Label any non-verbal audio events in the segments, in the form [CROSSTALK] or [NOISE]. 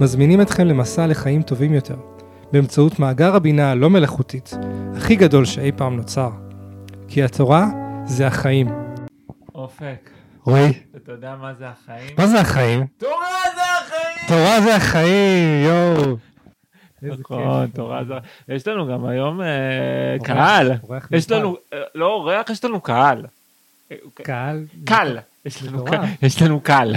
מזמינים אתכם למסע לחיים טובים יותר, באמצעות מאגר הבינה הלא מלאכותית, הכי גדול שאי פעם נוצר. כי התורה זה החיים. אופק, רועי, אתה יודע מה זה החיים? מה זה החיים? תורה זה החיים! תורה זה החיים, יואו. נכון. תורה זה... יש לנו גם היום אה, קהל. יש. לנו, אה, לא אורח, יש לנו קהל. קהל. קל. יש לנו. קהל. יש לנו קהל.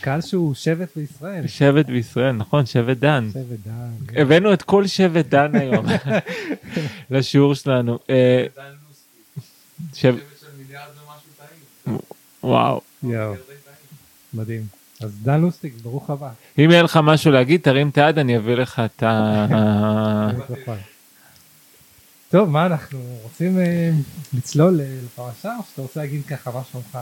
קהל שהוא שבט בישראל. שבט בישראל, נכון, שבט דן. שבט דן. הבאנו את כל שבט דן היום [LAUGHS] לשיעור שלנו. אה, וואו. מדהים. אז דן לוסטיק, ברוך הבא. אם יהיה לך משהו להגיד, תרים את היד, אני אביא לך את ה... טוב, מה אנחנו רוצים אה, לצלול אה, לפרשה או שאתה רוצה להגיד ככה מה שלומך?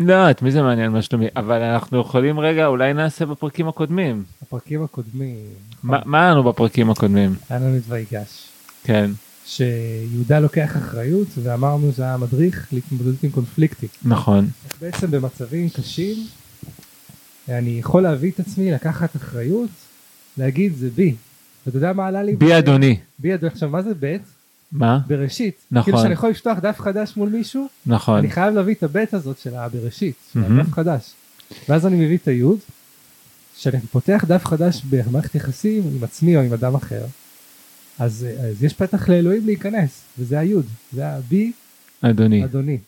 לא, את מי זה מעניין מה שלומי, אבל אנחנו יכולים רגע, אולי נעשה בפרקים הקודמים. הפרקים הקודמים, מה היה לנו בפרקים הקודמים? היה לנו את ויגש, כן, שיהודה לוקח אחריות ואמרנו שזה היה מדריך להתמודדות עם קונפליקטים. נכון. בעצם במצבים קשים אני יכול להביא את עצמי לקחת אחריות, להגיד זה בי. ואתה יודע מה עלה לי? בי אדוני. בי אדוני. עכשיו מה זה ב'? מה? בראשית. נכון. כאילו שאני יכול לפתוח דף חדש מול מישהו, נכון. אני חייב להביא את הבית הזאת של הבראשית, של מהמם. הדף חדש. ואז אני מביא את היוד, כשאני פותח דף חדש במערכת יחסים עם עצמי או עם אדם אחר, אז, אז יש פתח לאלוהים להיכנס, וזה היוד, זה הבי אדוני. אדוני.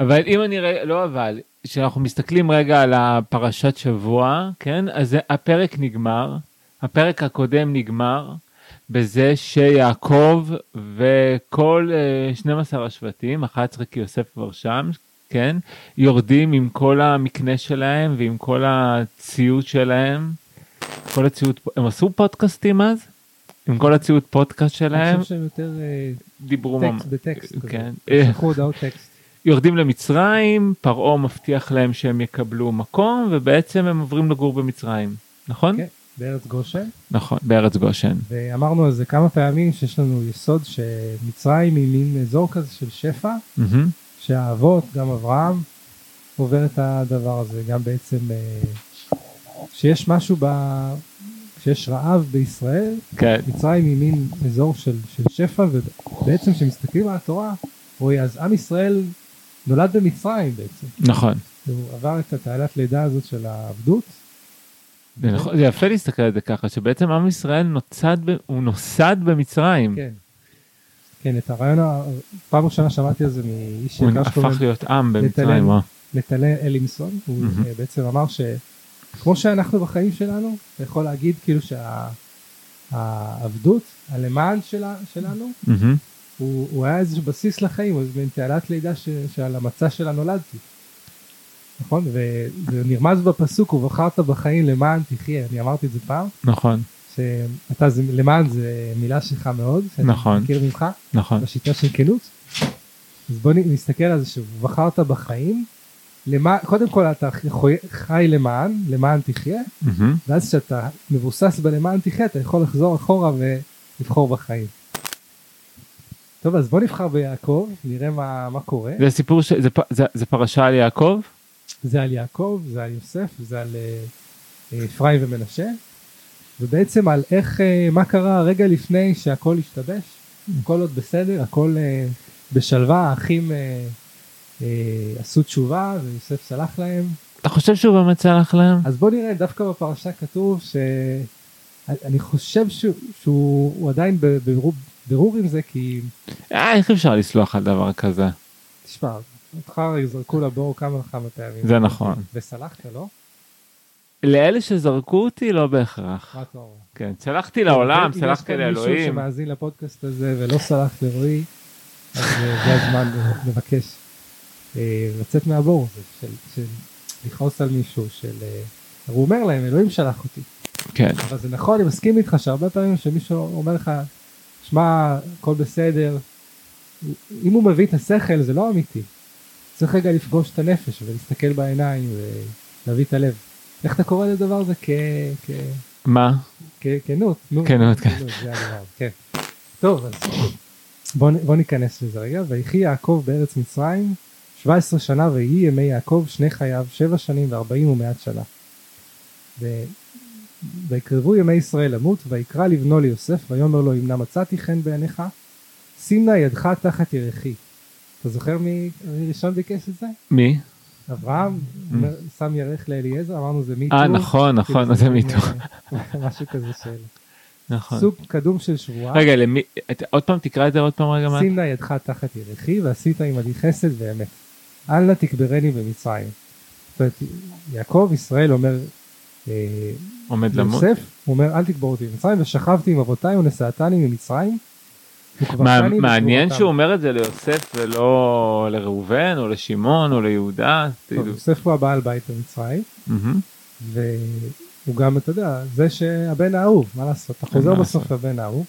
אבל אם אני רגע, לא אבל, כשאנחנו מסתכלים רגע על הפרשת שבוע, כן? אז הפרק נגמר, הפרק הקודם נגמר בזה שיעקב וכל אה, 12 השבטים, 11 כי יוסף כבר שם, כן? יורדים עם כל המקנה שלהם ועם כל הציוד שלהם. כל הציוד, הם עשו פודקאסטים אז? עם כל הציוד פודקאסט אני שלהם, חושב שהם יותר אה, דיברו טקסט. בטקסט. כן. שלחו הודעות טקסט. [LAUGHS] יורדים למצרים, פרעה מבטיח להם שהם יקבלו מקום, ובעצם הם עוברים לגור במצרים, נכון? כן. בארץ גושן, נכון, בארץ גושן. ואמרנו על זה כמה פעמים שיש לנו יסוד שמצרים היא מין אזור כזה של שפע, מהמם. שהאבות, גם אברהם, עובר את הדבר הזה, גם בעצם אה, שיש משהו ב... שיש רעב בישראל, כן, מצרים היא מין אזור של, של שפע, ובעצם כשמסתכלים על התורה, רואים אז עם ישראל נולד במצרים בעצם, נכון. הוא עבר את התעלת לידה הזאת של העבדות, זה נכון, זה יפה להסתכל על זה ככה, שבעצם עם ישראל נוצד, הוא נוסד במצרים. כן. כן, את הרעיון, פעם ראשונה שמעתי על זה מאיש הוא יקר שקוראים הפך להיות עם. במצרים, וואו. נתנאל אלימסון, הוא. אה, בעצם אמר שכמו שאנחנו בחיים שלנו, אתה יכול להגיד כאילו שהעבדות, הלמען שלנו. הוא, הוא היה איזה בסיס לחיים, הוא איזה מין תעלת לידה שעל המצע שלה נולדתי. נכון? וזה נרמז בפסוק, ובחרת בחיים למען תחיה, אני אמרתי את זה פעם, נכון, שאתה זה, למען זה מילה שלך מאוד, שאני נכון. מכיר ממך, נכון. בשיטה של כנות. אז בוא נסתכל על זה שוב, בחרת בחיים, למע... קודם כל אתה חי- חי למען, למען תחיה, מהמם. ואז כשאתה מבוסס בלמען תחיה אתה יכול לחזור אחורה ולבחור בחיים. טוב אז בוא נבחר ביעקב, נראה מה, מה קורה. זה סיפור, ש- זה פ- זה- זה פרשה על יעקב? זה על יעקב, זה על יוסף, זה על אה, אה, אפרים ומנשה, ובעצם על איך, אה, מה קרה רגע לפני שהכל השתבש, הכל עוד בסדר, הכל בשלווה, האחים עשו תשובה ויוסף סלח להם. אתה חושב שהוא באמת סלח להם? אז בוא נראה, דווקא בפרשה כתוב שאני חושב שהוא, שהוא הוא עדיין בבירור, בירור עם זה, כי אה, איך אפשר לסלוח על דבר כזה? תשמע, אותך זרקו לבור כמה וכמה פעמים. זה נכון. וסלחת, לא? לאלה שזרקו אותי לא בהכרח. מה אתה אומר? כן, סלחתי לעולם, אם יש סלחתי פה מישהו לאלוהים. שמאזין לפודקאסט הזה ולא סלח לרועי, אז אה, זה הזמן לבקש אה, לצאת מהבור הזה, של, של לכעוס על מישהו, של... אה, הוא אומר להם, אלוהים שלח אותי. כן. אבל זה נכון, אני מסכים איתך שהרבה פעמים שמישהו אומר לך, שמע, הכל בסדר, אם הוא מביא את השכל זה לא אמיתי. צריך רגע לפגוש את הנפש ולהסתכל בעיניים ולהביא את הלב. איך אתה קורא לדבר הזה? כ... כ... מה? כנות. נו, כנות, כן. זה הדבר, כן. טוב, אז בוא, בוא ניכנס לזה רגע. ויחי יעקב בארץ מצרים 17 שנה ויהי ימי יעקב שני חייו שבע שנים וארבעים ומעט שנה. ו... ויקרבו ימי ישראל למות ויקרא לבנו ליוסף ויאמר לו אם נא מצאתי חן בעיניך שים נא ידך תחת ירכי. אתה זוכר מי ראשון ביקש את זה? מי? אברהם שם ירך לאליעזר אמרנו זה מיטו. אה, נכון, נכון, כאילו, זה מין, מיטו. [LAUGHS] משהו כזה של נכון. סוג קדום של שבועה. רגע, למי, עוד פעם תקרא את זה עוד פעם רגע. שים נא ידך תחת ירכי ועשית עמדי חסד ואמת. אל נא תקברני במצרים. זאת אומרת, יעקב ישראל אומר אה, עומד למות? יוסף, הוא אומר אל תקבור אותי במצרים ושכבתי עם אבותיי ונשאתני ממצרים. וקברתני מה- בקבורתם." מעניין שהוא אומר את זה ליוסף ולא לראובן או לשמעון או ליהודה. כאילו, יוסף הוא הבעל בית במצרים. והוא גם אתה יודע זה שהבן האהוב מה לעשות אתה חוזר בסוף לבן האהוב.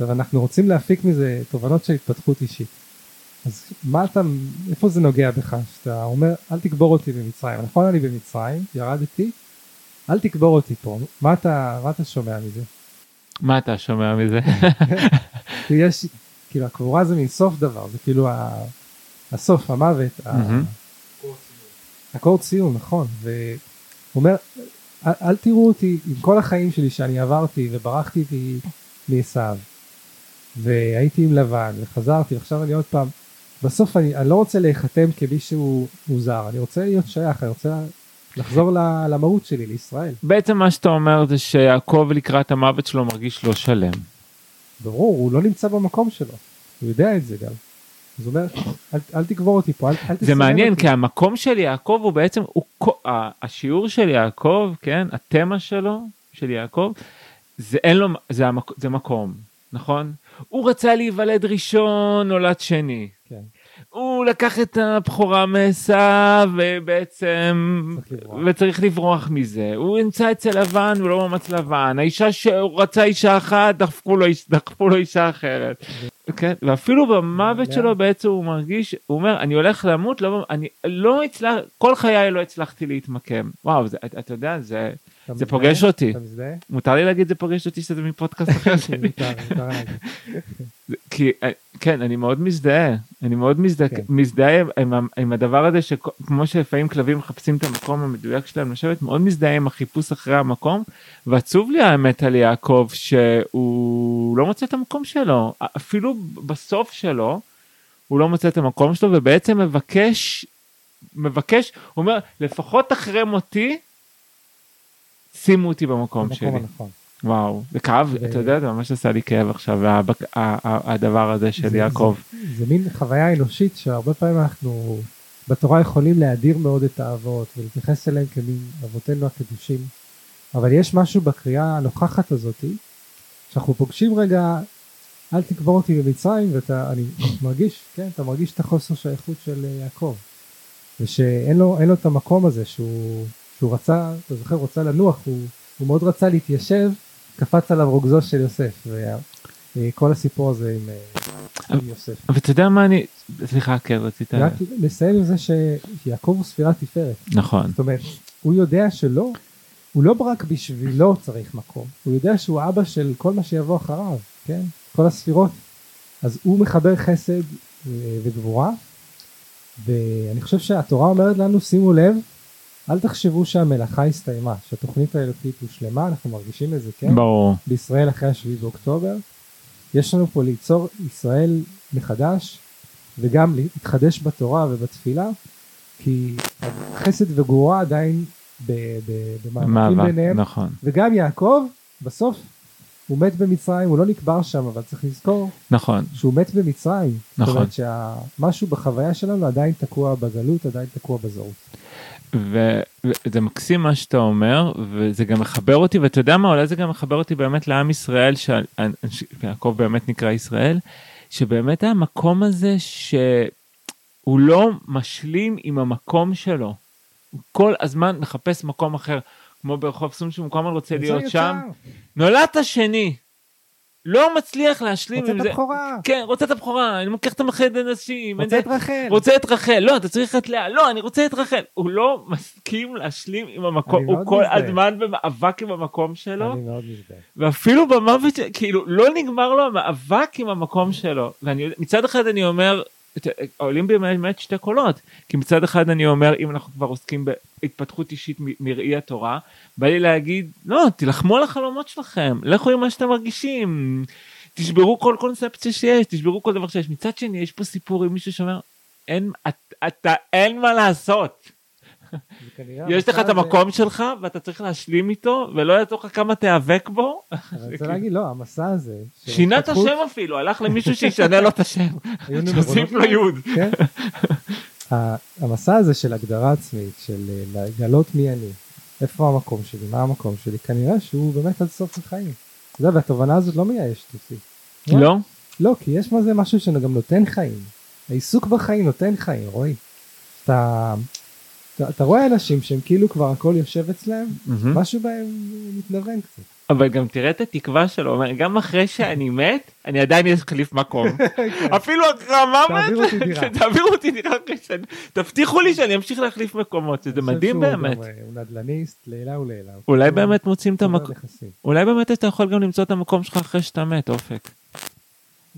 ואנחנו רוצים להפיק מזה תובנות של התפתחות אישית. אז מה אתה איפה זה נוגע בך שאתה אומר אל תקבור אותי במצרים נכון אני במצרים ירדתי אל תקבור אותי פה מה אתה מה אתה שומע מזה מה אתה שומע מזה? [LAUGHS] יש כאילו הקבורה זה מין סוף דבר זה כאילו הסוף המוות ה- מהמם. אקורד סיום נכון והוא אומר אל, אל תראו אותי עם כל החיים שלי שאני עברתי וברחתי איתי מעשיו והייתי עם לבן וחזרתי עכשיו אני עוד פעם בסוף אני, אני לא רוצה להיחתם כמישהו מוזר אני רוצה להיות שייך אני רוצה לחזור למהות שלי לישראל בעצם מה שאתה אומר זה שיעקב לקראת המוות שלו מרגיש לא שלם. ברור הוא לא נמצא במקום שלו הוא יודע את זה גם. אז הוא אומר אל, אל תקבור אותי פה אל, אל זה תסמן מעניין אותי. כי המקום של יעקב הוא בעצם הוא השיעור של יעקב כן התמה שלו של יעקב זה אין לו זה, המק, זה מקום נכון הוא רצה להיוולד ראשון נולד שני הוא לקח את הבכורה מעשיו ובעצם. וצריך לברוח מזה הוא נמצא אצל לבן הוא לא מאמץ לבן האישה שהוא רצה אישה אחת דחפו לו, דחפו לו אישה אחרת. כן ואפילו במוות? שלו בעצם הוא מרגיש הוא אומר אני הולך למות לא אני לא הצלח כל חיי לא הצלחתי להתמקם וואו זה, אתה אתה יודע זה זה? פוגש אותי. מותר לי להגיד זה פוגש אותי שזה מפודקאסט אחר [LAUGHS] שלי. כי אה, כן אני מאוד מזדהה אני מאוד מזדהה כן. מזדהה עם, עם הדבר הזה שכמו שלפעמים כלבים מחפשים את המקום המדויק שלהם לשבת מאוד מזדהה עם החיפוש אחרי המקום ועצוב לי האמת על יעקב שהוא לא מוצא את המקום שלו אפילו בסוף שלו הוא לא מוצא את המקום שלו ובעצם מבקש מבקש הוא אומר לפחות אחרי מותי שימו אותי במקום במקום שלי. הנכון. וואו, זה כאב, ו- אתה יודע, זה ממש עשה לי כאב עכשיו, והבק- ה- ה- הדבר הזה של זה- יעקב. זה- זה מין חוויה אנושית שהרבה פעמים אנחנו בתורה יכולים להדיר מאוד את האבות ולהתייחס אליהם כמין אבותינו הקדושים אבל יש משהו בקריאה הנוכחת הזאתי שאנחנו פוגשים רגע אל תקבור אותי במצרים ואתה אני מרגיש כן אתה מרגיש את החוסר שייכות של אה, יעקב ושאין לו לו את המקום הזה שהוא שהוא רצה אתה זוכר הוא רצה לנוח הוא, הוא מאוד רצה להתיישב קפץ עליו רוגזו של יוסף וכל הסיפור הזה עם, אה, עם יוסף. אבל אתה יודע מה אני, סליחה, כן, רצית, רק נסיים עם זה שיעקב הוא ספירת תפארת. נכון, זאת אומרת הוא יודע שלא הוא לא רק בשבילו צריך מקום הוא יודע שהוא אבא של כל מה שיבוא אחריו כן? כל הספירות. אז הוא מחבר חסד אה, וגבורה ואני חושב שהתורה אומרת לנו שימו לב אל תחשבו שהמלאכה הסתיימה שהתוכנית האלוקית הושלמה אנחנו מרגישים את זה כן ברור, בישראל אחרי השביעי באוקטובר. יש לנו פה ליצור ישראל מחדש וגם להתחדש בתורה ובתפילה כי חסד וגבורה עדיין במאבקים מאבק, ביניהם נכון, וגם יעקב בסוף הוא מת במצרים הוא לא נקבר שם אבל צריך לזכור נכון, שהוא מת במצרים. נכון. זאת אומרת שמשהו בחוויה שלנו עדיין תקוע בגלות עדיין תקוע בזרות. וזה מקסים מה שאתה אומר, וזה גם מחבר אותי, ואתה יודע מה, אולי זה גם מחבר אותי באמת לעם ישראל, שיעקב באמת נקרא ישראל, שבאמת המקום הזה שהוא לא משלים עם המקום שלו. הוא כל הזמן מחפש מקום אחר. כמו ברחוב סון שהוא כל הזמן רוצה להיות. שם. נולדת שני. לא מצליח להשלים רוצה עם את זה. הבכורה. כן, רוצה את הבכורה, אני לוקח את המחד אנשים. רוצה את רחל. רוצה את רחל, לא, אתה צריך את לאה, לא, אני רוצה את רחל. הוא לא מסכים להשלים עם המקום, הוא כל. הזמן במאבק עם המקום שלו, אני מאוד מזדהה. ואפילו במוות, כאילו, לא נגמר לו המאבק עם המקום שלו. ואני, מצד אחד אני אומר, עולים בי באמת שתי קולות, כי מצד אחד אני אומר, אם אנחנו כבר עוסקים בהתפתחות אישית מראי התורה, בא לי להגיד, לא, תילחמו על החלומות שלכם, לכו עם מה שאתם מרגישים, תשברו כל קונספציה שיש, תשברו כל דבר שיש. מצד שני, יש פה סיפור עם מישהו שאומר, אין, את- אתה, אין מה לעשות. יש לך את הזה- המקום שלך ואתה צריך להשלים איתו ולא יעזור לך כמה תיאבק בו. אני רוצה להגיד, לא, המסע הזה... שינה את השם אפילו, הלך למישהו שישנה לו את השם. שיוסיף לו. יוד. כן. המסע הזה של הגדרה עצמית, של אה, לגלות מי אני, איפה המקום שלי, מה המקום שלי, כנראה שהוא באמת עד סוף החיים. אתה יודע, והתובנה הזאת לא מייאשת אותי. לא? לא, כי יש בזה משהו שגם נותן חיים. העיסוק בחיים נותן חיים, רועי. אתה, אתה, אתה רואה אנשים שהם כאילו כבר הכל יושב אצלם, מהמם. משהו בהם מתנוון קצת. אבל גם תראה את התקווה שלו, אומר, גם אחרי שאני מת, אני עדיין אחליף מקום. [LAUGHS] אפילו אחרי המוות. תעבירו אותי דירה אחרי שאני, תבטיחו לי שאני אמשיך להחליף מקומות, חושב מדהים באמת. אה, הוא נדל"ניסט לעילה ולעילה. אולי הוא באמת מוצאים את המקום. אולי באמת אתה יכול גם למצוא את המקום שלך אחרי שאתה מת, אופק.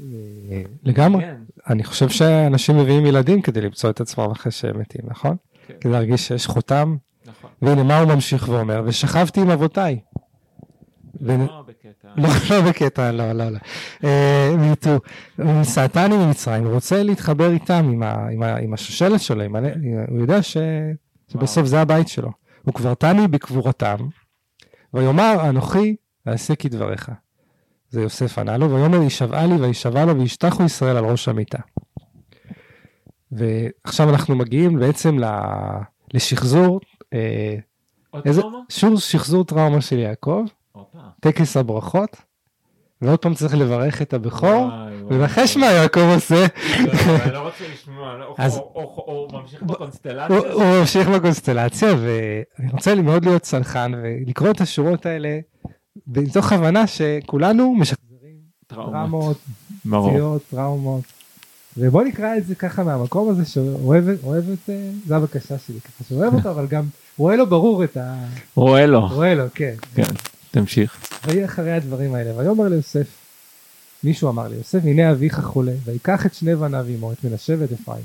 אה, לגמרי. כן. אני חושב שאנשים מביאים ילדים כדי למצוא את עצמם אחרי שהם מתים, נכון? כן. כדי להרגיש שיש חותם, נכון. והנה מה הוא ממשיך ואומר, ושכבתי עם אבותיי. ו- לא בקטע. לא, לא בקטע, לא, לא, לא. אה, מיטו, סעתני ממצרים, הוא רוצה להתחבר איתם, עם, השושלת שלו, הוא יודע ש, שבסוף זה הבית שלו. הוא כבר תני בקבורתם, ויאמר אנוכי אעשה כדבריך. זה יוסף ענה לו, ויאמר יישבעה לי וישבע לו וישתחו ישראל על ראש המיטה. ועכשיו אנחנו מגיעים בעצם ל, לשחזור, אה, עוד איזה, טראומה? שוב שחזור טראומה של יעקב. טקס הברכות, ועוד פעם צריך לברך את הבכור. ונחש מה יעקב עושה, לא, לא, אני לא רוצה לשמוע, לא, [LAUGHS] הוא ממשיך בקונסטלציה. הוא ממשיך בקונסטלציה, ואני רוצה מאוד להיות סלחן ולקרוא את השורות האלה, מתוך הבנה שכולנו משחזרים טראומות. פציעות, טראומות, ובוא נקרא את זה ככה מהמקום הזה שאוהב אוהב את, אה, זה הבקשה שלי, ככה שאוהב אותו, אבל גם רואה לו ברור את ה... רואה לו. רואה לו, כן. כן, תמשיך. ויהי אחרי הדברים האלה, ויאמר ליוסף, מישהו אמר ליוסף, הנה אביך חולה, ויקח את שני בניו עמו, את מנשה ואת אפרים,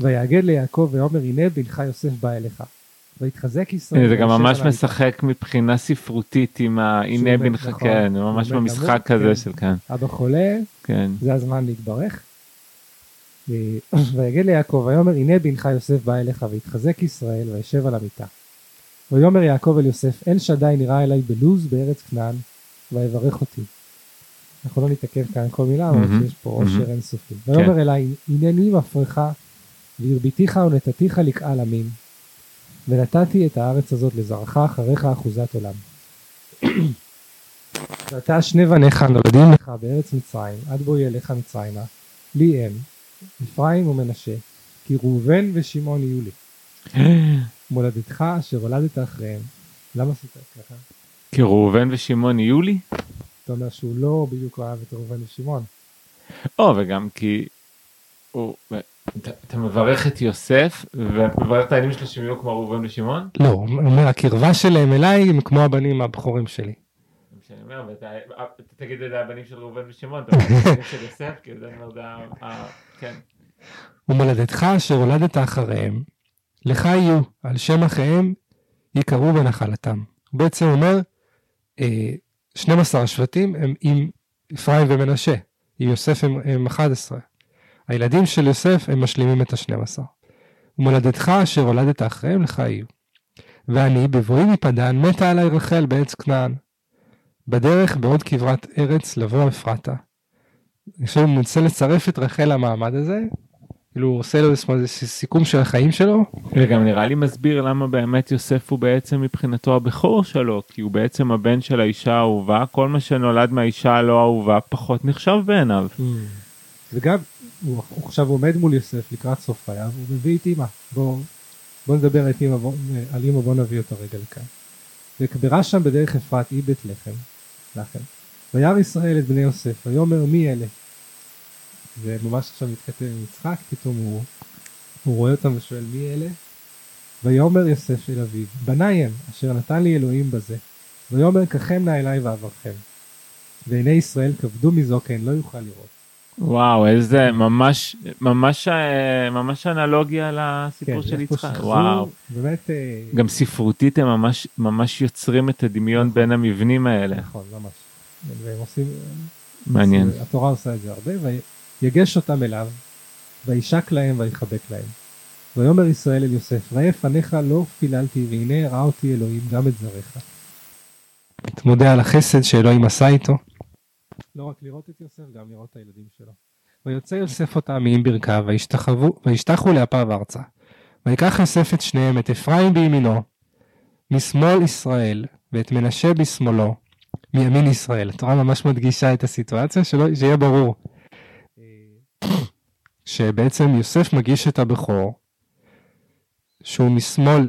ויגד ליעקב, ויאמר הנה בנך יוסף בא אליך, ויתחזק ישראל. זה גם ממש על המיטה." משחק מבחינה ספרותית עם ה... הנה מת, בנך, נכון. כן, ממש במשחק למות, כזה כן. של כאן. אבא חולה, כן. זה הזמן להתברך. אה, [CLEARS THROAT] ויגד ליעקב, ויאמר הנה בנך יוסף בא אליך, ויתחזק ישראל, וישב על המיטה. ויאמר יעקב אל יוסף, אל שדי נראה אליי בלוז בארץ כנען, ויברך אותי. אנחנו לא נתעכב כאן כל מילה, אבל יש פה עושר. אינסופי. ויאמר אליי, הנני מפרך, והרביתיך ונתתיך לקהל עמים, ונתתי את הארץ הזאת לזרעך אחריך אחוזת עולם. [CLEARS THROAT] ואתה שני בניך נולדים לך בארץ מצרים, עד בואי אליך מצרימה, לי אם, אפרים ומנשה, כי ראובן ושמעון יהיו לי. [GASPS] מולדתך אשר הולדת אחריהם. למה עשית ככה? כי ראובן ושמעון יהיו לי? אתה אומר שהוא לא בדיוק אהב את ראובן ושמעון. או, וגם כי... הוא... אתה- אתה מברך את יוסף ומברך את העניינים שלו שהם יהיו כמו ראובן ושמעון? לא, הוא אומר הקרבה שלהם אליי הם כמו הבנים הבכורים שלי. זה מה שאני אומר, ואתה אתה תגיד את זה הבנים של ראובן ושמעון, אתה אומר, הבנים של יוסף, כי זה כן. ומולדתך אשר הולדת אחריהם, לך יהיו, על שם אחיהם יקראו בנחלתם. הוא בעצם אומר, אה, 12 השבטים הם עם אפרים ומנשה, עם יוסף הם, הם 11. הילדים של יוסף הם משלימים את ה-12. ומולדתך אשר הולדת אחריהם לך יהיו. ואני בבואי מפדן מתה עלי רחל בעץ כנען. בדרך בעוד כברת ארץ לבוא אפרתה. אני חושב שהוא מנסה לצרף את רחל למעמד הזה, כאילו הוא עושה לו איזה סיכום של החיים שלו. וגם נראה לי מסביר למה באמת יוסף הוא בעצם מבחינתו הבכור שלו, כי הוא בעצם הבן של האישה האהובה, כל מה שנולד מהאישה הלא אהובה פחות נחשב בעיניו. וגם, הוא הוא עכשיו עומד מול יוסף לקראת סוף חייו, הוא מביא את אמא. בוא, בוא נדבר את בוא, על אמא, בוא נביא אותה רגע לכאן. וקברה שם בדרך אפרת היא בית לחם, לחם. וירא ישראל את בני יוסף, ויאמר מי אלה? זה ממש עכשיו מתכתב עם יצחק, פתאום הוא, הוא רואה אותם ושואל מי אלה? ויאמר יוסף אל אביו, בניי הם, אשר נתן לי אלוהים בזה. ויאמר קחם נא אלי ואברכם. ועיני ישראל כבדו מזו כן לא יוכל לראות. וואו, איזה ממש, ממש, אה, ממש אנלוגיה לסיפור כן, של יצחק. שחזור, וואו. באמת, אה, גם ספרותית הם ממש, ממש יוצרים את הדמיון בין המבנים האלה. נכון, ממש. והם עושים, מעניין. התורה עושה את זה הרבה, ויגש אותם אליו, וישק להם ויחבק להם. ויאמר ישראל אל יוסף, ראה פניך לא פיללתי, והנה ראה אותי אלוהים גם את זרעך. מודה על החסד שאלוהים עשה איתו. לא רק לראות את יוסף, גם לראות את הילדים שלו. ויוצא יוסף אותם מעם ברכיו, וישתחו לאפיו ארצה. ויקח יוסף את שניהם, את אפרים בימינו, משמאל ישראל, ואת מנשה בשמאלו, מימין ישראל. התורה ממש מדגישה את הסיטואציה, שלא, שיהיה ברור. שבעצם יוסף מגיש את הבכור, שהוא משמאל,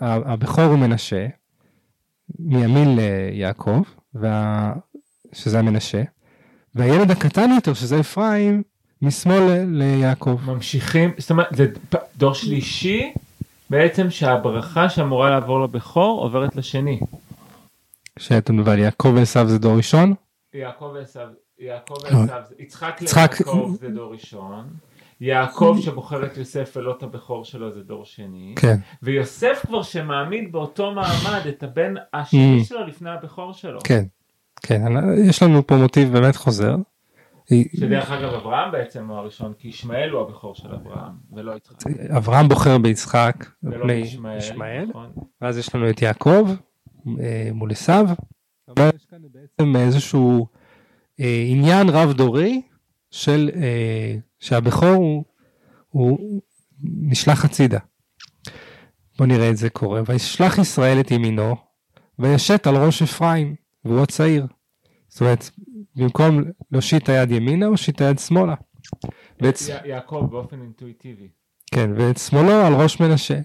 הבכור הוא מנשה, מימין ליעקב, וה... שזה המנשה, והילד הקטן יותר, שזה אפרים, משמאל ליעקב. ממשיכים, זאת אומרת, זה דור שלישי, בעצם שהברכה שאמורה לעבור לבכור עוברת לשני. שאתה על יעקב ועשו זה דור ראשון, יעקב ועשו, יעקב לא. ועשו, יצחק- ליעקב זה דור ראשון, יעקב שבוחר את יוסף ולא את הבכור שלו זה דור שני, כן, ויוסף כבר שמעמיד באותו מעמד את הבן השני Mm. שלו לפני הבכור שלו. כן, כן, יש לנו פה מוטיב באמת חוזר. שדרך אגב אברהם בעצם הוא הראשון, כי ישמעאל הוא הבכור של אברהם, ולא יצחק. אברהם בוחר ביצחק ולא ישמעאל, נכון. ואז יש לנו את יעקב אה, מול עשיו. יש כאן בעצם איזשהו אה, עניין רב דורי של אה, שהבכור הוא, הוא נשלח הצידה. בוא נראה את זה קורה. וישלח ישראל את ימינו וישת על ראש אפרים והוא הצעיר. זאת אומרת במקום להושיט היד ימינה הוא הושיט היד שמאלה. ואת, י- יעקב באופן אינטואיטיבי. כן, ואת שמאלו על ראש מנשה.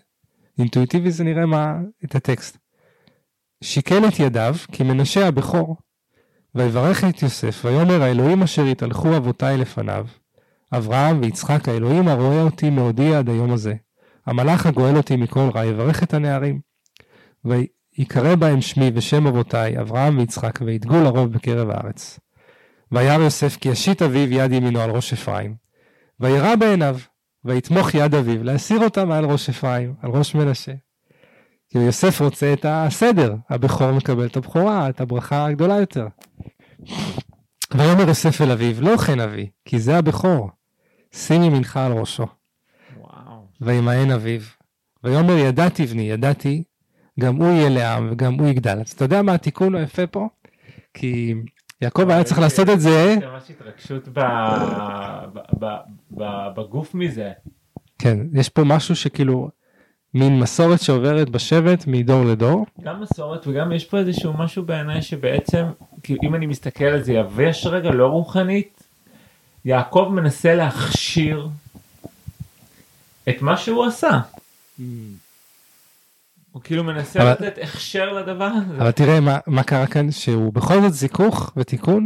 אינטואיטיבי זה נראה מה, את הטקסט. שיקל את ידיו, כי מנשה הבכור. ויברך את יוסף, ויאמר האלוהים אשר התהלכו אבותיי לפניו, אברהם ויצחק האלוהים הרואה אותי מעודי עד היום הזה. המלאך הגואל אותי מכל רע, יברך את הנערים. ויקרא בהם שמי ושם אבותיי, אברהם ויצחק, וידגו לרוב בקרב הארץ. וירא יוסף כי ישית אביו יד ימינו על ראש אפרים, וירא בעיניו, ויתמוך יד אביו להסיר אותה מעל ראש אפרים, על ראש מנשה. כי יוסף רוצה את הסדר, הבכור מקבל את הבכורה, את הברכה הגדולה יותר. ויאמר יוסף אל אביו, לא כן אבי, כי זה הבכור, שים ימינך על ראשו. וואו. וימאן אביו. ויאמר ידעתי בני, ידעתי, גם הוא יהיה לעם וגם הוא יגדל. אז אתה יודע מה התיקון היפה פה? כי יעקב היה צריך לעשות את זה, יש ממש התרגשות בגוף מזה. כן, יש פה משהו שכאילו, מין מסורת שעוברת בשבט מדור לדור. גם מסורת וגם יש פה איזשהו משהו בעיניי שבעצם, אם אני מסתכל על זה יבש רגע, לא רוחנית, יעקב מנסה להכשיר את מה שהוא עשה. הוא כאילו מנסה אבל- לתת הכשר לדבר הזה. אבל תראה מה, מה קרה כאן, שהוא בכל זאת זיכוך ותיקון,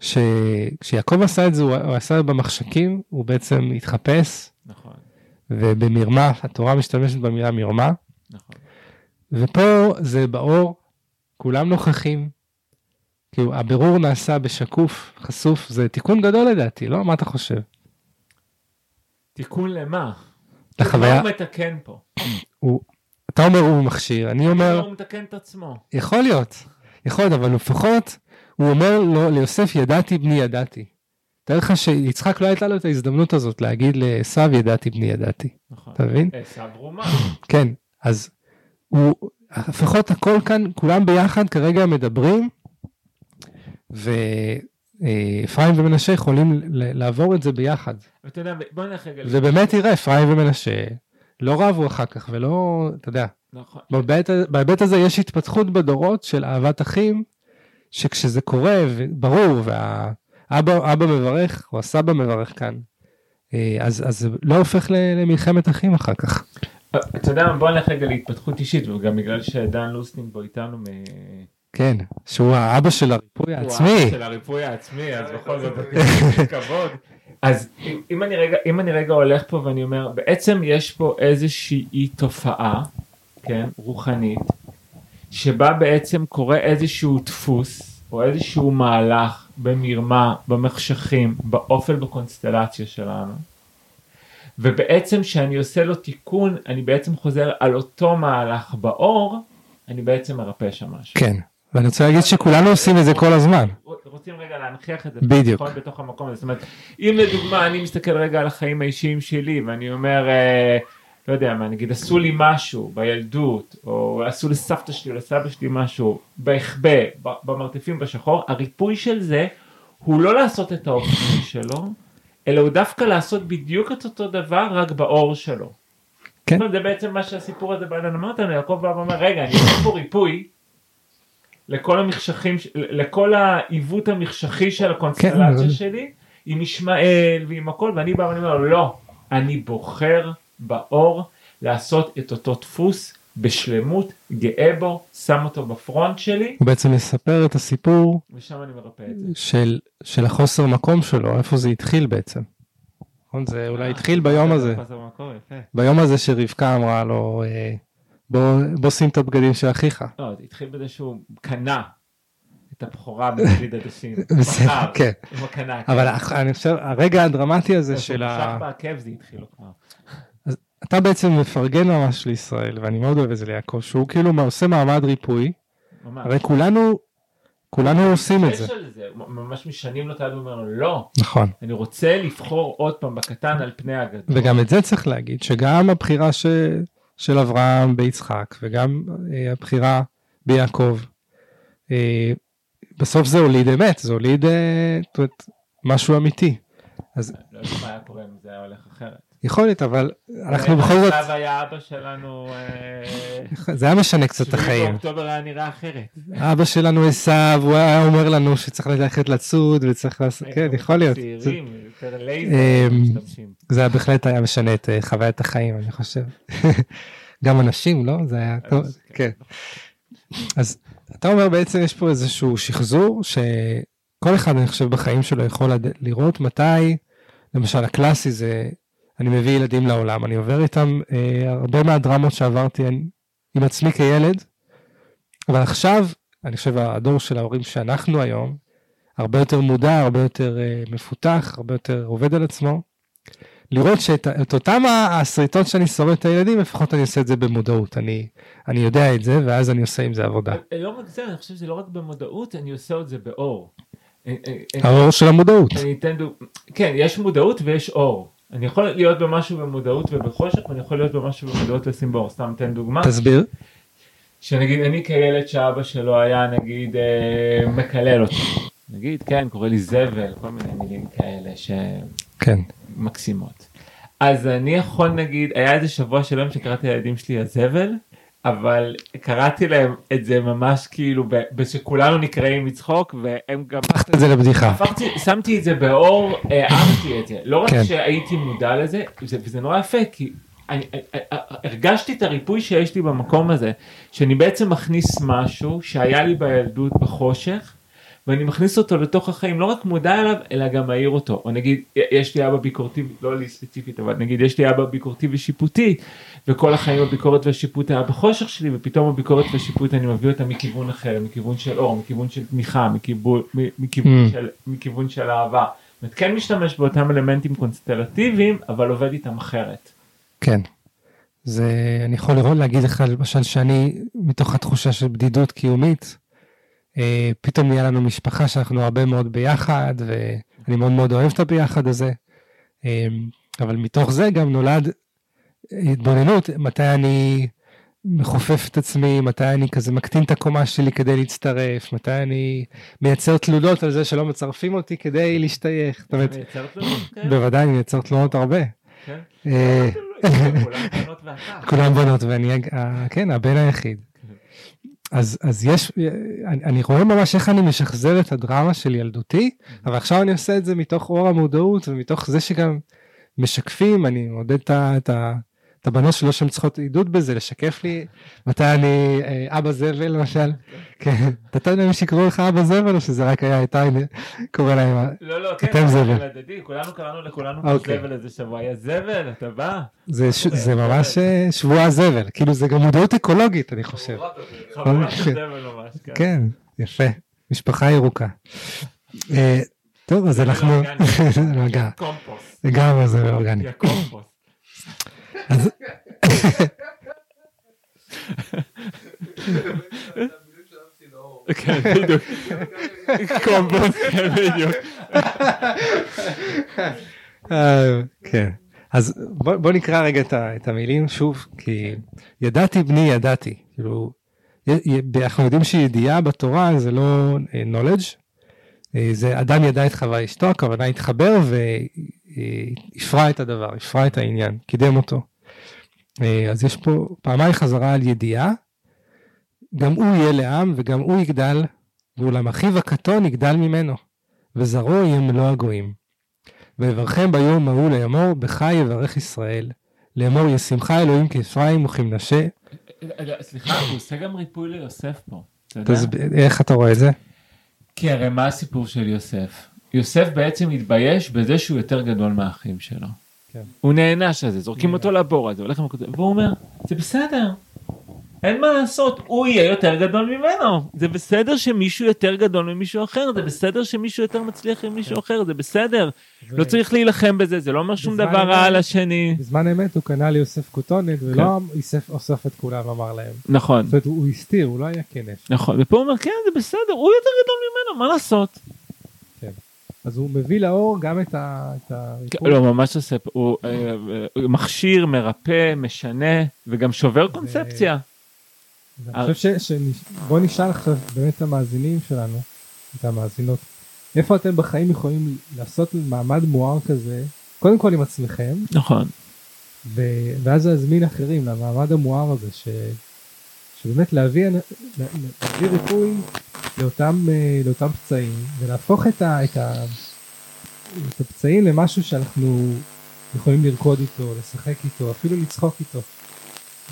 שכשיעקב עשה את זה, הוא, הוא עשה במחשכים, הוא בעצם התחפש, נכון, ובמרמה, התורה משתמשת במילה מרמה, נכון. ופה זה באור, כולם נוכחים. כאילו, הבירור נעשה בשקוף, חשוף, זה תיקון גדול לדעתי, לא? מה אתה חושב? תיקון למה? לחוויה- מה הוא מתקן פה? הוא, אתה אומר הוא מכשיר, אני אומר, הוא מתקן את עצמו. יכול להיות, יכול להיות, אבל לפחות הוא אומר לו, ליוסף, ידעתי בני ידעתי. תאר לך שיצחק לא הייתה לו את ההזדמנות הזאת להגיד לעשו ידעתי בני ידעתי, נכון. אתה מבין? עשו רומה. [LAUGHS] כן, אז הוא, לפחות הכל כאן, כולם ביחד כרגע מדברים, ואפרים ומנשה יכולים לעבור את זה ביחד. ואתה יודע, בוא נלך רגע. ובאמת תראה, אפרים ומנשה לא רבו אחר כך, ולא, אתה יודע, נכון. בהיבט, הזה יש התפתחות בדורות של אהבת אחים, שכשזה קורה, ברור, והאבא אבא מברך, או הסבא מברך כאן, אה, אז, אז לא הופך למלחמת אחים אחר כך. אתה יודע מה, בוא נלך רגע להתפתחות אישית, וגם בגלל שדן לוסטינג פה איתנו מ... כן, שהוא האבא של הריפוי הוא העצמי. האבא של הריפוי העצמי, אז בכל זאת [LAUGHS] כבוד. אז אם אני רגע, אם אני רגע הולך פה ואני אומר, בעצם יש פה איזושהי תופעה, כן, רוחנית, שבה בעצם קורה איזשהו דפוס, או איזשהו מהלך במרמה, במחשכים, באופל בקונסטלציה שלנו. ובעצם כשאני עושה לו תיקון, אני בעצם חוזר על אותו מהלך באור, אני בעצם מרפא שם משהו. כן, ואני רוצה להגיד שכולנו עושים את זה כל הזמן. רוצים רגע להנכיח את זה בדיוק. נכון, בתוך המקום הזה. זאת אומרת, אם לדוגמה אני מסתכל רגע על החיים האישיים שלי ואני אומר, אה, לא יודע מה, נגיד עשו לי משהו בילדות, או עשו לסבתא שלי או לסבא שלי משהו, בהחבא, במרתפים בשחור, הריפוי של זה הוא לא לעשות את האופן שלו, אלא הוא דווקא לעשות בדיוק את אותו דבר רק באור שלו. כן. זאת אומרת, זה בעצם מה שהסיפור הזה בא ללמד אותנו, יעקב בא ואומר, רגע, אני עושה פה ריפוי. לכל המחשכים, לכל העיוות המחשכי של הקונסטלציה אבל- שלי, עם ישמעאל ועם הכל, ואני בא ואני אומר, לא, אני בוחר באור לעשות את אותו דפוס בשלמות, גאה בו, שם אותו בפרונט שלי, הוא בעצם מספר את הסיפור ושם אני מרפא את זה. של, של החוסר מקום שלו, איפה זה התחיל בעצם. נכון? זה אולי התחיל ביום הזה, מקום, יפה. ביום הזה שרבקה אמרה לו, אה, בוא, בוא שים את הבגדים של אחיך. לא, זה התחיל בזה שהוא קנה את הבכורה בדוד עדשים. [LAUGHS] בסדר, כן. כן. אבל אני חושב, הרגע הדרמטי הזה של ה... זה התחיל לו כבר. אתה בעצם מפרגן ממש לישראל, ואני מאוד אוהב את זה ליעקב, שהוא כאילו עושה מעמד ריפוי, ממש. הרי כולנו, כולנו עושים את זה. זה, ממש משנים לו את היד ואומר לו לא, נכון. אני רוצה לבחור עוד פעם בקטן על פני הגדול. וגם את זה צריך להגיד, שגם הבחירה ש... של אברהם ביצחק, וגם אה, הבחירה ביעקב, אה, בסוף זה הוליד אמת, זה הוליד אה, משהו אמיתי. אז לא יודע מה היה קורה אם זה היה הולך אחרת. יכול להיות, אבל אנחנו אם בכל זאת, עכשיו היה אבא שלנו, אה, זה היה משנה קצת את החיים. באוקטובר היה נראה אחרת. אבא שלנו עשו, הוא היה אומר לנו שצריך ללכת לצוד וצריך לעשות, כן, יכול להיות. צעירים, יותר לייזר אמ. זה בהחלט היה משנה את אה, חוויית החיים, אני חושב. [LAUGHS] גם אנשים, לא? זה היה טוב, כן. אז אתה אומר בעצם יש פה איזשהו שחזור שכל אחד אני חושב בחיים שלו יכול לראות מתי, למשל הקלאסי זה, אני מביא ילדים לעולם, אני עובר איתם אה, הרבה מהדרמות שעברתי אני- עם עצמי כילד, אבל עכשיו, אני חושב הדור של ההורים שאנחנו היום, הרבה יותר מודע, הרבה יותר אה, מפותח, הרבה יותר עובד על עצמו. לראות שאת את אותם השריטות שאני שורד את הילדים, לפחות אני עושה את זה במודעות. אני, אני יודע את זה, ואז אני עושה עם זה עבודה. לא רק זה, אני חושב שזה לא רק במודעות, אני עושה את זה באור. אה, אה, אה, האור של המודעות. אני אתן דוג... כן, יש מודעות ויש אור. אני יכול להיות במשהו במודעות ובחושך, ואני יכול להיות במשהו במודעות לשים באור. סתם אתן דוגמה. תסביר. שנגיד אני כילד שאבא שלו היה נגיד אה, מקלל אותי. נגיד, כן, קורא לי זבל, כל מיני מילים כאלה כן. שמקסימות. אז אני יכול נגיד, היה איזה שבוע שלם שקראתי לילדים שלי הזבל, אבל קראתי להם את זה ממש כאילו, ב- שכולנו נקראים מצחוק, והם גם... הפכת את זה לבדיחה. הפכתי, שמתי את זה באור, הערתי את זה. לא רק כן. שהייתי מודע לזה, זה, וזה נורא יפה, כי אני, אני, אני, הרגשתי את הריפוי שיש לי במקום הזה, שאני בעצם מכניס משהו שהיה לי בילדות בחושך, ואני מכניס אותו לתוך החיים, לא רק מודע אליו, אלא גם מעיר אותו. או נגיד, יש לי אבא ביקורתי, לא לי ספציפית, אבל נגיד, יש לי אבא ביקורתי ושיפוטי, וכל החיים הביקורת והשיפוט היה בחושך שלי, ופתאום הביקורת והשיפוט אני מביא אותה מכיוון אחר, מכיוון של אור, מכיוון של תמיכה, מכיוון, מכיוון, Mm. של, מכיוון של אהבה. זאת אומרת, כן משתמש באותם אלמנטים קונסטלטיביים, אבל עובד איתם אחרת. כן. זה, אני יכול לראות, להגיד לך למשל שאני, מתוך התחושה של בדידות קיומית, פתאום נהיה לנו משפחה שאנחנו הרבה מאוד ביחד, ואני מאוד מאוד אוהב את הביחד הזה. אה, אבל מתוך זה גם נולד התבוננות, מתי אני מכופף את עצמי, מתי אני כזה מקטין את הקומה שלי כדי להצטרף, מתי אני מייצר תלונות על זה שלא מצרפים אותי כדי להשתייך. אומרת, מייצר תלונות כאלה? בוודאי אני מייצר תלונות הרבה. כן. אה, כולם בנות ואחת. כולם בנות ואני, כן, הבן היחיד. אז, אז יש, אני, אני רואה ממש איך אני משחזר את הדרמה של ילדותי, אבל עכשיו אני עושה את זה מתוך אור המודעות ומתוך זה שגם משקפים, אני מעודד את ה- את את הבנות שלו שהן צריכות עידוד בזה, לשקף לי מתי אני אה, אבא זבל למשל. כן, אתה יודע אם שיקראו לך אבא זבל או שזה רק היה איתי קורא להם. ה- לא, לא, כן, זבל. אבל הדדי, כולנו קראנו לכולנו אוקיי. זבל איזה שבוע, היה זבל, אתה בא? זה זה ממש אה, שבוע הזבל, כאילו זה גם מודעות אקולוגית אני חושב. חבורת אוקיי. הזבל ממש, כן. כן, יפה, משפחה ירוקה. אה, טוב, אז אנחנו... [LAUGHS] קומפוסט. לגמרי זה אורגני. אז- כן, בדיוק. קומפוסט, כן, בדיוק. כן. אז בוא, בוא נקרא רגע את, המילים שוב, כי ידעתי בני ידעתי. כאילו, אנחנו יודעים שידיעה בתורה זה לא אה, knowledge, אה, זה אדם ידע את חווה אשתו, הכוונה התחבר והפרע את הדבר, הפרע את העניין, קידם אותו. אה, אז יש פה פעמיים חזרה על ידיעה, גם הוא יהיה לעם וגם הוא יגדל, ואולם אחיו הקטון יגדל ממנו, וזרעו יהיה מלוא הגויים. ויברכם ביום ההוא לאמור, בך יברך ישראל. לאמור, ישמחה אלוהים כאפרים וכמנשה. סליחה, הוא עושה גם ריפוי ליוסף פה. אתה יודע? איך אתה רואה את זה? כי הרי מה הסיפור של יוסף? יוסף בעצם התבייש בזה שהוא יותר גדול מהאחים שלו. כן. הוא נענש על זה, זורקים אותו לבור הזה, הולך למקום, והוא אומר, זה בסדר, אין מה לעשות, הוא יהיה יותר גדול ממנו. זה בסדר שמישהו יותר גדול ממישהו אחר, זה בסדר שמישהו יותר מצליח ממישהו אחר, זה בסדר. לא צריך להילחם בזה, זה לא אומר שום דבר רע על השני. בזמן אמת הוא קנה ליוסף כותונת ולא אסף אוסף את כולם אמר להם. נכון, זאת אומרת הוא הסתיר הוא לא היה כנף. נכון, ופה הוא אומר, כן, זה בסדר, הוא יותר גדול ממנו, מה לעשות? אז הוא מביא לאור גם את ה... את הריפוי. לא, ממש עושה, הוא אה, אה, מכשיר, מרפא, משנה, וגם שובר קונספציה. אני חושב ש... בוא נשאל עכשיו באמת את המאזינים שלנו, את המאזינות, איפה אתם בחיים יכולים לעשות מעמד מואר כזה, קודם כל עם עצמכם, נכון. ו... ואז להזמין אחרים למעמד המואר הזה, ש... שבאמת להביא ריפוי לאותם, אה, לאותם פצעים, ולהפוך את, ה... את, ה... את הפצעים למשהו שאנחנו יכולים לרקוד איתו, לשחק איתו, אפילו לצחוק איתו.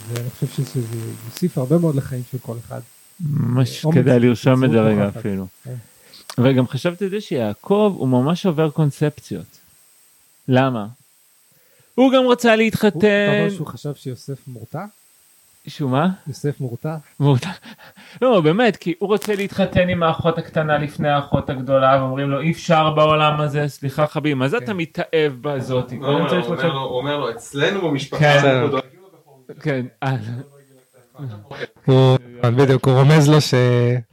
ואני חושב שזה יוסיף הרבה מאוד לחיים של כל אחד. ממש אומץ, כדאי לרשום את זה רגע. אפילו. כן. וגם חשבתי את זה שיעקב הוא ממש עובר קונספציות. למה? הוא גם רצה הוא- אתה להתחתן. אומר שהוא חשב שיוסף מורתע? שהוא מה? יוסף מורתע? מורתע. לא באמת כי הוא רוצה להתחתן עם האחות הקטנה לפני האחות הגדולה ואומרים לו אי אפשר בעולם הזה סליחה חביבי מה זה כן. אתה מתאהב בזאתי? לא, לא, הוא אומר לו- אצלנו במשפחה כן. אנחנו דואגים לו בכל מקרה." כן. אה, הוא, בדיוק, הוא רומז לו ש...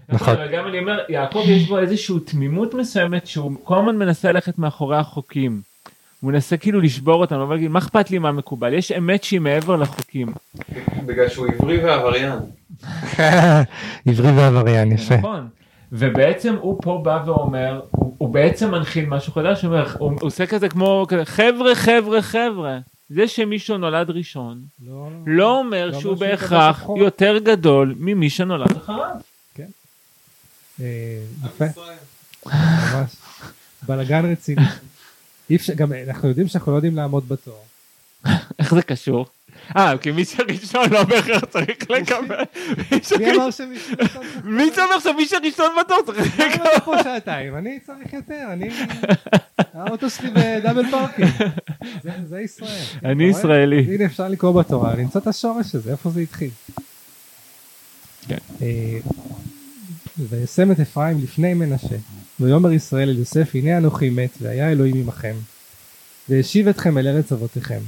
נכון, נכון. גם אני אומר, יעקב יש בו איזושהי תמימות מסוימת שהוא כל הזמן מנסה ללכת מאחורי החוקים. הוא מנסה כאילו לשבור אותם, אבל להגיד, מה אכפת לי מה מקובל? יש אמת שהיא מעבר לחוקים. בגלל שהוא עברי ועבריין. [LAUGHS] עברי ועבריין, יפה. נכון. ובעצם הוא פה בא ואומר, הוא, הוא בעצם מנחיל משהו חדש, הוא, אומר, הוא, הוא עושה כזה כמו, כזה, חבר'ה, חבר'ה, חבר'ה. זה שמישהו נולד ראשון, לא, לא אומר לא שהוא בהכרח. יותר גדול ממי שנולד אחריו. אה, יפה, ממש. בלאגן רציני. אי אפשר, גם אנחנו יודעים שאנחנו לא יודעים לעמוד בתור. איך זה קשור? אה, כי מי שראשון לא בהכרח צריך לקבל. מי אמר שמישהו ראשון צריך- מי שאומר שמי שראשון בתור צריך למה אתה פה שעתיים? אני צריך יותר, אני... האוטו שלי ב-double parking. זה- ישראל. אני? ישראלי. הנה אפשר לקרוא בתורה, למצוא את השורש הזה, איפה זה התחיל. כן. וישם את אפרים לפני מנשה, ויאמר ישראל אל יוסף, הנה אנוכי מת, והיה אלוהים עמכם. והשיב אתכם אל ארץ אבותיכם.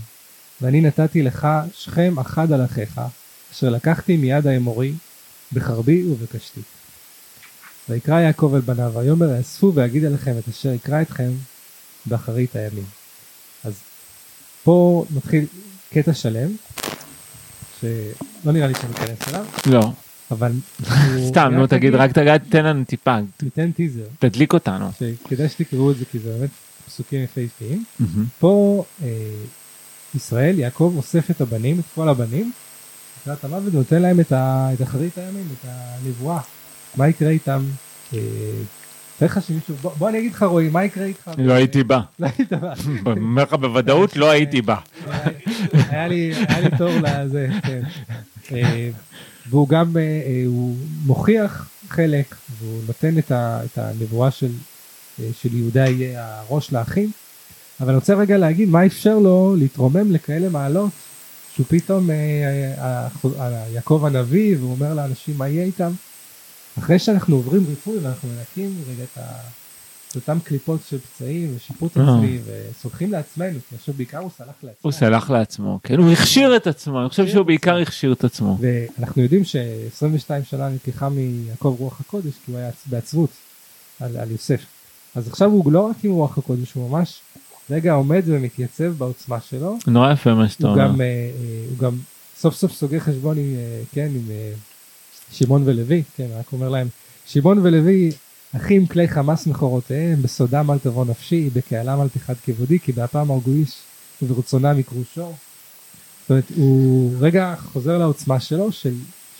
ואני נתתי לך שכם אחד על אחיך, אשר לקחתי מיד האמורי, בחרבי ובקשתי. ויקרא יעקב אל בניו, ויאמר אאספו ואגיד עליכם את אשר יקרא אתכם באחרית הימים. אז פה מתחיל קטע שלם, שלא נראה לי שניכנס אליו, לא, אבל... [LAUGHS] סתם, נו תגיד, רק תגיד, תן לנו טיפה, ניתן טיזר, תדליק אותנו. שכדאי שתקראו את זה כי זה באמת פסוקים יפהפיים. פה אה, ישראל, יעקב אוסף את הבנים, את כל הבנים, לקראת המוות, ונותן להם את, אחרית הימים, את הנבואה. מה יקרה איתם? תאר לך שמישהו, בוא, אני אגיד לך רועי, מה יקרה איתך? לא הייתי בא. לא היית בא. [LAUGHS] אומר לך בוודאות, לא הייתי בא. [LAUGHS] היה לי, היה לי תור לזה, כן. והוא גם, אה, אה, הוא מוכיח חלק, והוא נותן את, ה, את הנבואה של, אה, של יהודה יהיה הראש לאחים, אבל אני רוצה רגע להגיד מה אפשר לו להתרומם לכאלה מעלות, שהוא פתאום, יעקב הנביא, והוא אומר לאנשים מה יהיה איתם. אחרי שאנחנו עוברים ריפוי ואנחנו מנקים רגע את, ה, את אותם קליפות של פצעים ושיפוט אה. עצמי וסולחים לעצמנו, כי חושב בעיקר הוא סלח לעצמו. הוא סלח לעצמו, כן, הוא הכשיר את עצמו, אני חושב שהוא בעיקר הכשיר את עצמו. ואנחנו יודעים ש-22 שנה נלקחה מיעקב רוח הקודש כי הוא היה בעצבות על, על יוסף. אז עכשיו הוא לא רק עם רוח הקודש, הוא ממש רגע עומד ומתייצב בעוצמה שלו. נורא יפה מה שאתה אומר. אה, אה, הוא גם סוף סוף סוגר חשבון עם, כן, עם שמעון ולוי, כן, רק אומר להם, שמעון ולוי אחים כלי חמאס מכורותיהם, בסודם אל תבוא נפשי, בקהלם אל תחד כבודי, כי באפם הרגו איש וברצונם יקרו שור. זאת אומרת, הוא רגע חוזר לעוצמה שלו, של,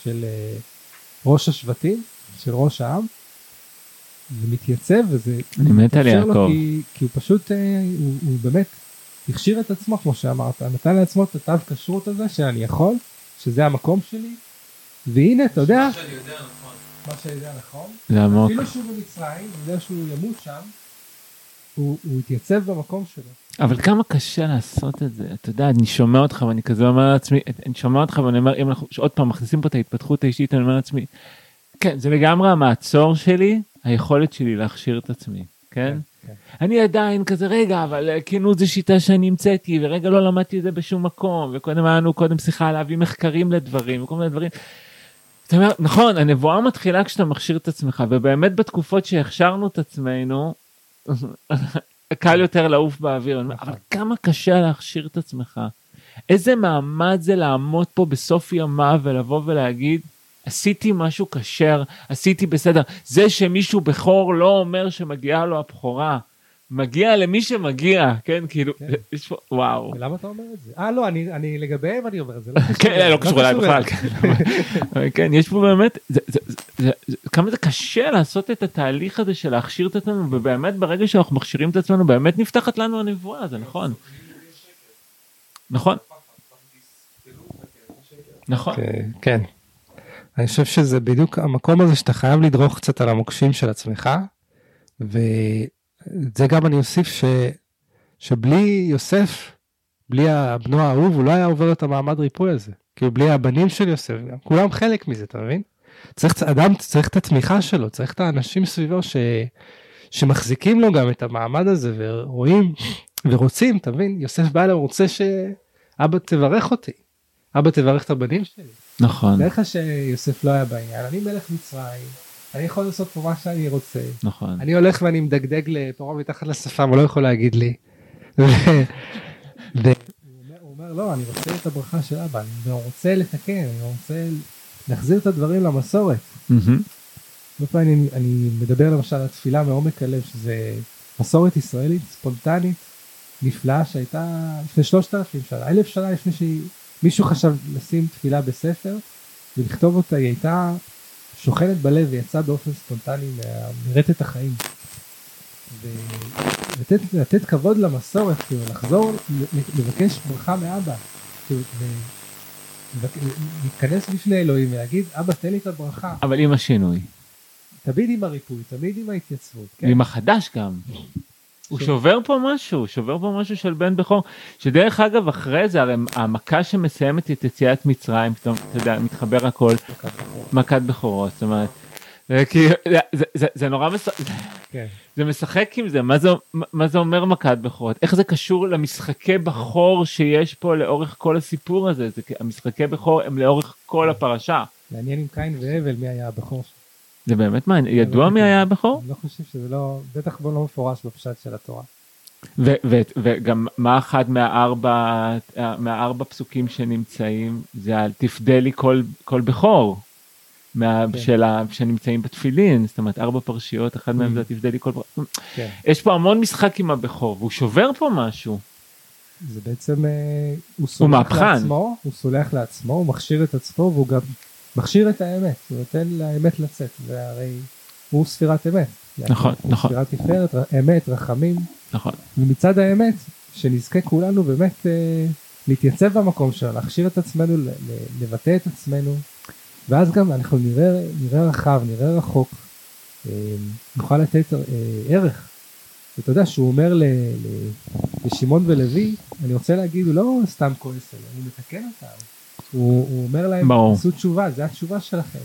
של אה, ראש השבטים, של ראש העם, ומתייצב, וזה אני מת על יעקב. כי, כי הוא פשוט, אה, הוא, הוא באמת הכשיר את עצמו, כמו שאמרת, נתן לעצמו את התו כשרות הזה, שאני יכול, שזה המקום שלי, והנה, אתה יודע, שאני יודע נכון. מה יודע נכון, זה עמוק. אפילו שהוא במצרים, הוא יודע שהוא ימות שם, הוא, הוא התייצב במקום שלו. אבל כמה קשה לעשות את זה, אתה יודע, אני שומע אותך ואני כזה אומר לעצמי, אני שומע אותך ואני אומר, אם אנחנו עוד פעם מכניסים פה את ההתפתחות האישית, אני אומר לעצמי, כן, זה לגמרי המעצור שלי, היכולת שלי להכשיר את עצמי, כן? כן. אני עדיין כזה, רגע, אבל אה, כנות זו שיטה שאני המצאתי, ורגע לא למדתי את זה בשום מקום, וקודם היה לנו קודם שיחה להביא מחקרים לדברים, וכל מיני דברים. אתה אומר, נכון, הנבואה מתחילה כשאתה מכשיר את עצמך, ובאמת בתקופות שהכשרנו את עצמנו, [LAUGHS] קל יותר לעוף באוויר, אומר, אבל כמה קשה להכשיר את עצמך. איזה מעמד זה לעמוד פה בסוף ימיו ולבוא ולהגיד, עשיתי משהו כשר, עשיתי בסדר. זה שמישהו בכור לא אומר שמגיעה לו הבכורה. מגיע למי שמגיע, כן? כאילו, כן. יש פה, וואו. ולמה אתה אומר את זה? אה, לא, אני, אני לגביהם אני אומר את זה, לא [LAUGHS] כן, לא קשור אליי בכלל. [LAUGHS] כן. יש פה באמת, זה- זה- זה- זה- זה- כמה זה קשה לעשות את התהליך הזה של להכשיר את עצמנו, ובאמת ברגע שאנחנו מכשירים את עצמנו, באמת נפתחת לנו הנבואה, זה נכון. נכון. נכון. כן, כן. אני חושב שזה בדיוק המקום הזה שאתה חייב לדרוך קצת על המוקשים של עצמך, וזה גם אני אוסיף ש... שבלי יוסף, בלי בנו האהוב, הוא לא היה עובר את המעמד ריפוי הזה. כאילו בלי הבנים של יוסף, גם כולם חלק מזה, אתה מבין? צריך, אדם צריך את התמיכה שלו, צריך את האנשים סביבו ש... שמחזיקים לו גם את המעמד הזה ורואים ורוצים, אתה מבין? יוסף בא אליו, רוצה שאבא תברך אותי, אבא תברך את הבנים שלי. נכון, לך שיוסף לא היה בעניין, אני מלך מצרים, אני יכול לעשות פה מה שאני רוצה, נכון. אני הולך ואני מדגדג לפרעה מתחת לשפם, הוא לא יכול להגיד לי. הוא אומר- לא, אני רוצה את הברכה של אבא, אני רוצה לתקן, אני רוצה להחזיר את הדברים למסורת. הרבה פעמים אני מדבר למשל על תפילה מעומק הלב, שזה מסורת ישראלית ספונטנית, נפלאה שהייתה לפני שלושת אלפים שנה, אלף שנה לפני שמישהו חשב לשים תפילה בספר ולכתוב אותה, היא הייתה שוכנת בלב ויצאה באופן ספונטני מרטט החיים. ולתת לתת כבוד למסורת, כאילו לחזור לבקש ברכה מאבא, כאילו, להתכנס בפני אלוהים ולהגיד אבא תן לי את הברכה. אבל עם השינוי, תמיד עם הריפוי, תמיד עם ההתייצבות. כן? ועם החדש גם. הוא שובר פה משהו, שובר פה משהו של בן בכור, שדרך אגב אחרי זה הרי המכה שמסיימת את יציאת מצרים, פתאום אתה יודע, מתחבר הכל, מכת בכורות, זאת אומרת, זה כאילו, זה- זה- זה- נורא מש... כן. זה משחק עם זה, מה זה, מה זה אומר מכת בכורות? איך זה קשור למשחקי בכור שיש פה לאורך כל הסיפור הזה? זה, המשחקי בכור הם לאורך כל הפרשה. מעניין עם קין והבל מי היה הבכור. זה באמת מעניין, ידוע מי היה הבכור? אני לא חושב שזה לא, בטח בו לא מפורש בפשט של התורה. וגם מה אחד מהארבע, מהארבע פסוקים שנמצאים זה על תפדה לי כל, כל בכור. מה, כן. של ה, שנמצאים בתפילין, זאת אומרת ארבע פרשיות, אחד מהם Mm. זה תפדה לי כל בכור. כן. יש פה המון משחק עם הבכור, והוא שובר פה משהו. זה בעצם, אה, הוא סולח. לעצמו, הוא סולח לעצמו, הוא מכשיר את עצמו והוא גם מכשיר את האמת, הוא נותן לאמת לצאת, והרי הוא ספירת אמת. נכון, הוא נכון. ספירת תפארת, אמת, רחמים, נכון. ומצד האמת, שנזכה כולנו באמת אה, להתייצב במקום שלנו, להכשיר את עצמנו, ל- ל- לבטא את עצמנו, ואז גם אנחנו נראה, נראה רחב, נראה רחוק, אה, נוכל לתת אה, ערך. ואתה יודע שהוא אומר ל- ל- לשמעון ולוי, אני רוצה להגיד, הוא לא סתם כועס עליהם, הוא מתקן אותם. הוא, הוא אומר להם, ברור. תעשו תשובה, זה התשובה שלכם.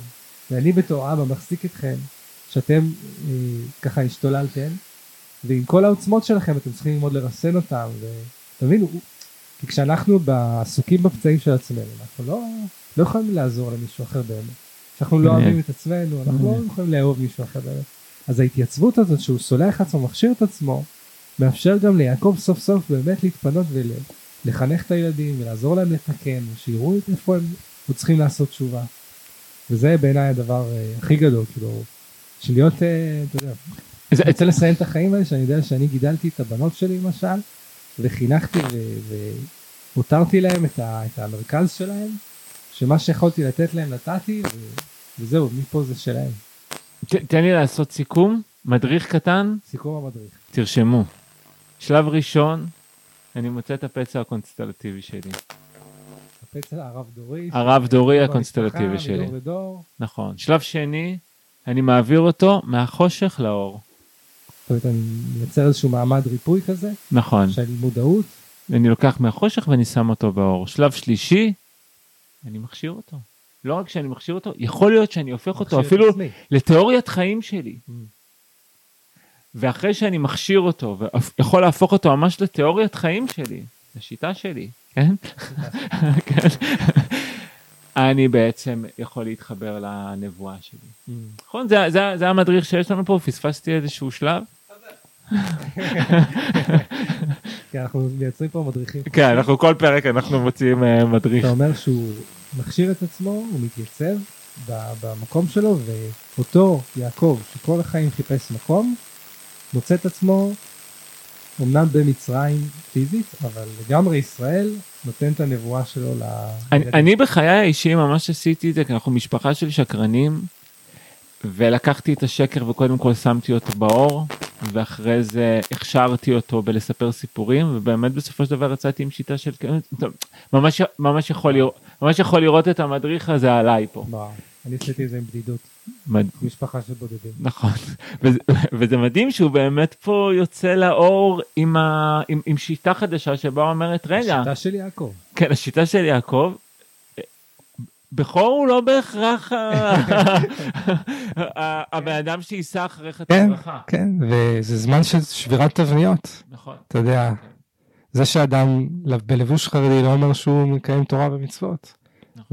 ואני בתור אבא מחזיק אתכם, שאתם אה, ככה השתוללתם, ועם כל העוצמות שלכם אתם צריכים ללמוד לרסן אותם, הוא- כי כשאנחנו עסוקים בפצעים של עצמנו, אנחנו לא, לא יכולים לעזור למישהו אחר באמת. כשאנחנו לא. אוהבים את עצמנו, אנחנו לא יכולים לאהוב מישהו אחר באמת. אז ההתייצבות הזאת שהוא סולח עצמו, מכשיר את עצמו, מאפשר גם ליעקב סוף סוף באמת להתפנות ולחנך את הילדים ולעזור להם לתקן, ושיראו את איפה הם עוד צריכים לעשות תשובה. וזה בעיניי הדבר אה, הכי גדול, כאילו, של להיות, אה, אתה יודע, אני רוצה לסיים את החיים האלה שאני יודע שאני גידלתי את הבנות שלי למשל וחינכתי והותרתי להם את, ה- את המרכז שלהם שמה שיכולתי לתת להם נתתי וזהו מפה זה שלהם ת- תן לי לעשות סיכום, מדריך קטן, סיכום המדריך. תרשמו. שלב ראשון, אני מוצא את הפצע הקונסטלטיבי שלי. הפצע הרב דורי הרב דורי במשפחה, הקונסטלטיבי שלי. מדור לדור. נכון. שלב שני, אני מעביר אותו מהחושך לאור. זאת אומרת אני מייצר איזשהו מעמד ריפוי כזה נכון. של מודעות אני לוקח מהחושך ואני שם אותו באור. שלב שלישי, אני מכשיר אותו. לא רק שאני מכשיר אותו, יכול להיות שאני הופך אותו אפילו עצמי. לתיאוריית חיים שלי. Mm. ואחרי שאני מכשיר אותו ויכול להפוך אותו ממש לתיאוריית חיים שלי, לשיטה שלי, כן? [LAUGHS] כן. אני בעצם יכול להתחבר לנבואה שלי. Mm. נכון? זה, זה, זה המדריך שיש לנו פה, פספסתי איזשהו שלב? [LAUGHS] כי אנחנו מייצרים פה מדריכים כן, אנחנו כל פרק אנחנו מוציאים אה, מדריך. אתה אומר שהוא מכשיר את עצמו, הוא מתייצב במקום שלו, ואותו יעקב, שכל החיים חיפש מקום, מוצא את עצמו אמנם במצרים פיזית, אבל לגמרי ישראל נותן את הנבואה שלו ל... אני, אני בחיי האישיים ממש עשיתי את זה, כי אנחנו משפחה של שקרנים, ולקחתי את השקר וקודם כל שמתי אותו באור, ואחרי זה הכשרתי אותו בלספר סיפורים, ובאמת בסופו של דבר יצאתי עם שיטה של... ממש, ממש, יכול לראות, ממש יכול לראות את המדריך הזה עליי פה. וואו, אני עשיתי את זה עם בדידות, מד... משפחה של בודדים. נכון, [LAUGHS] וזה, וזה מדהים שהוא באמת פה יוצא לאור עם, ה, עם, עם שיטה חדשה שבה אומרת, רגע, השיטה של יעקב. כן, השיטה של יעקב, בכור הוא לא בהכרח [LAUGHS] הבן אדם שיישא אחריך את כן, הברכה. כן, וזה זמן של שבירת תבניות. נכון. אתה יודע, זה שאדם בלבוש חרדי לא אומר שהוא מקיים תורה ומצוות.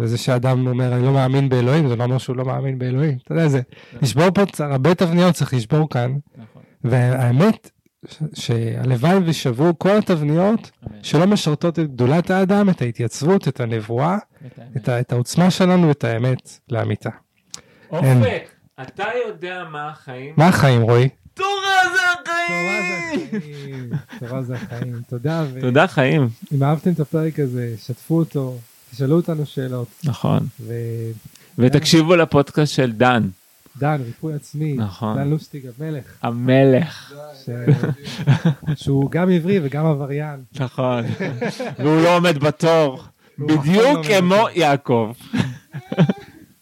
נכון. וזה שאדם אומר אני לא מאמין באלוהים זה לא אומר שהוא לא מאמין באלוהים. אתה יודע זה, לשבור פה הרבה תבניות צריך לשבור כאן. נכון. והאמת שהלוואי ושברו כל התבניות. שלא משרתות את גדולת האדם, את ההתייצבות, את הנבואה, את. את, העוצמה שלנו, את האמת לאמיתה. אופק, אתה יודע מה החיים? מה החיים רועי? תורה זה החיים! החיים. תורה זה החיים. תודה. תודה חיים. אם אהבתם את הפרק הזה, שתפו אותו, תשאלו אותנו שאלות. נכון. ודן, ותקשיבו לפודקאסט של דן, ריפוי עצמי, נכון. דן לוסטיג המלך, המלך. ש... שהוא גם עברי וגם עבריין. נכון. והוא לא עומד בתור. לא בדיוק כמו. יעקב.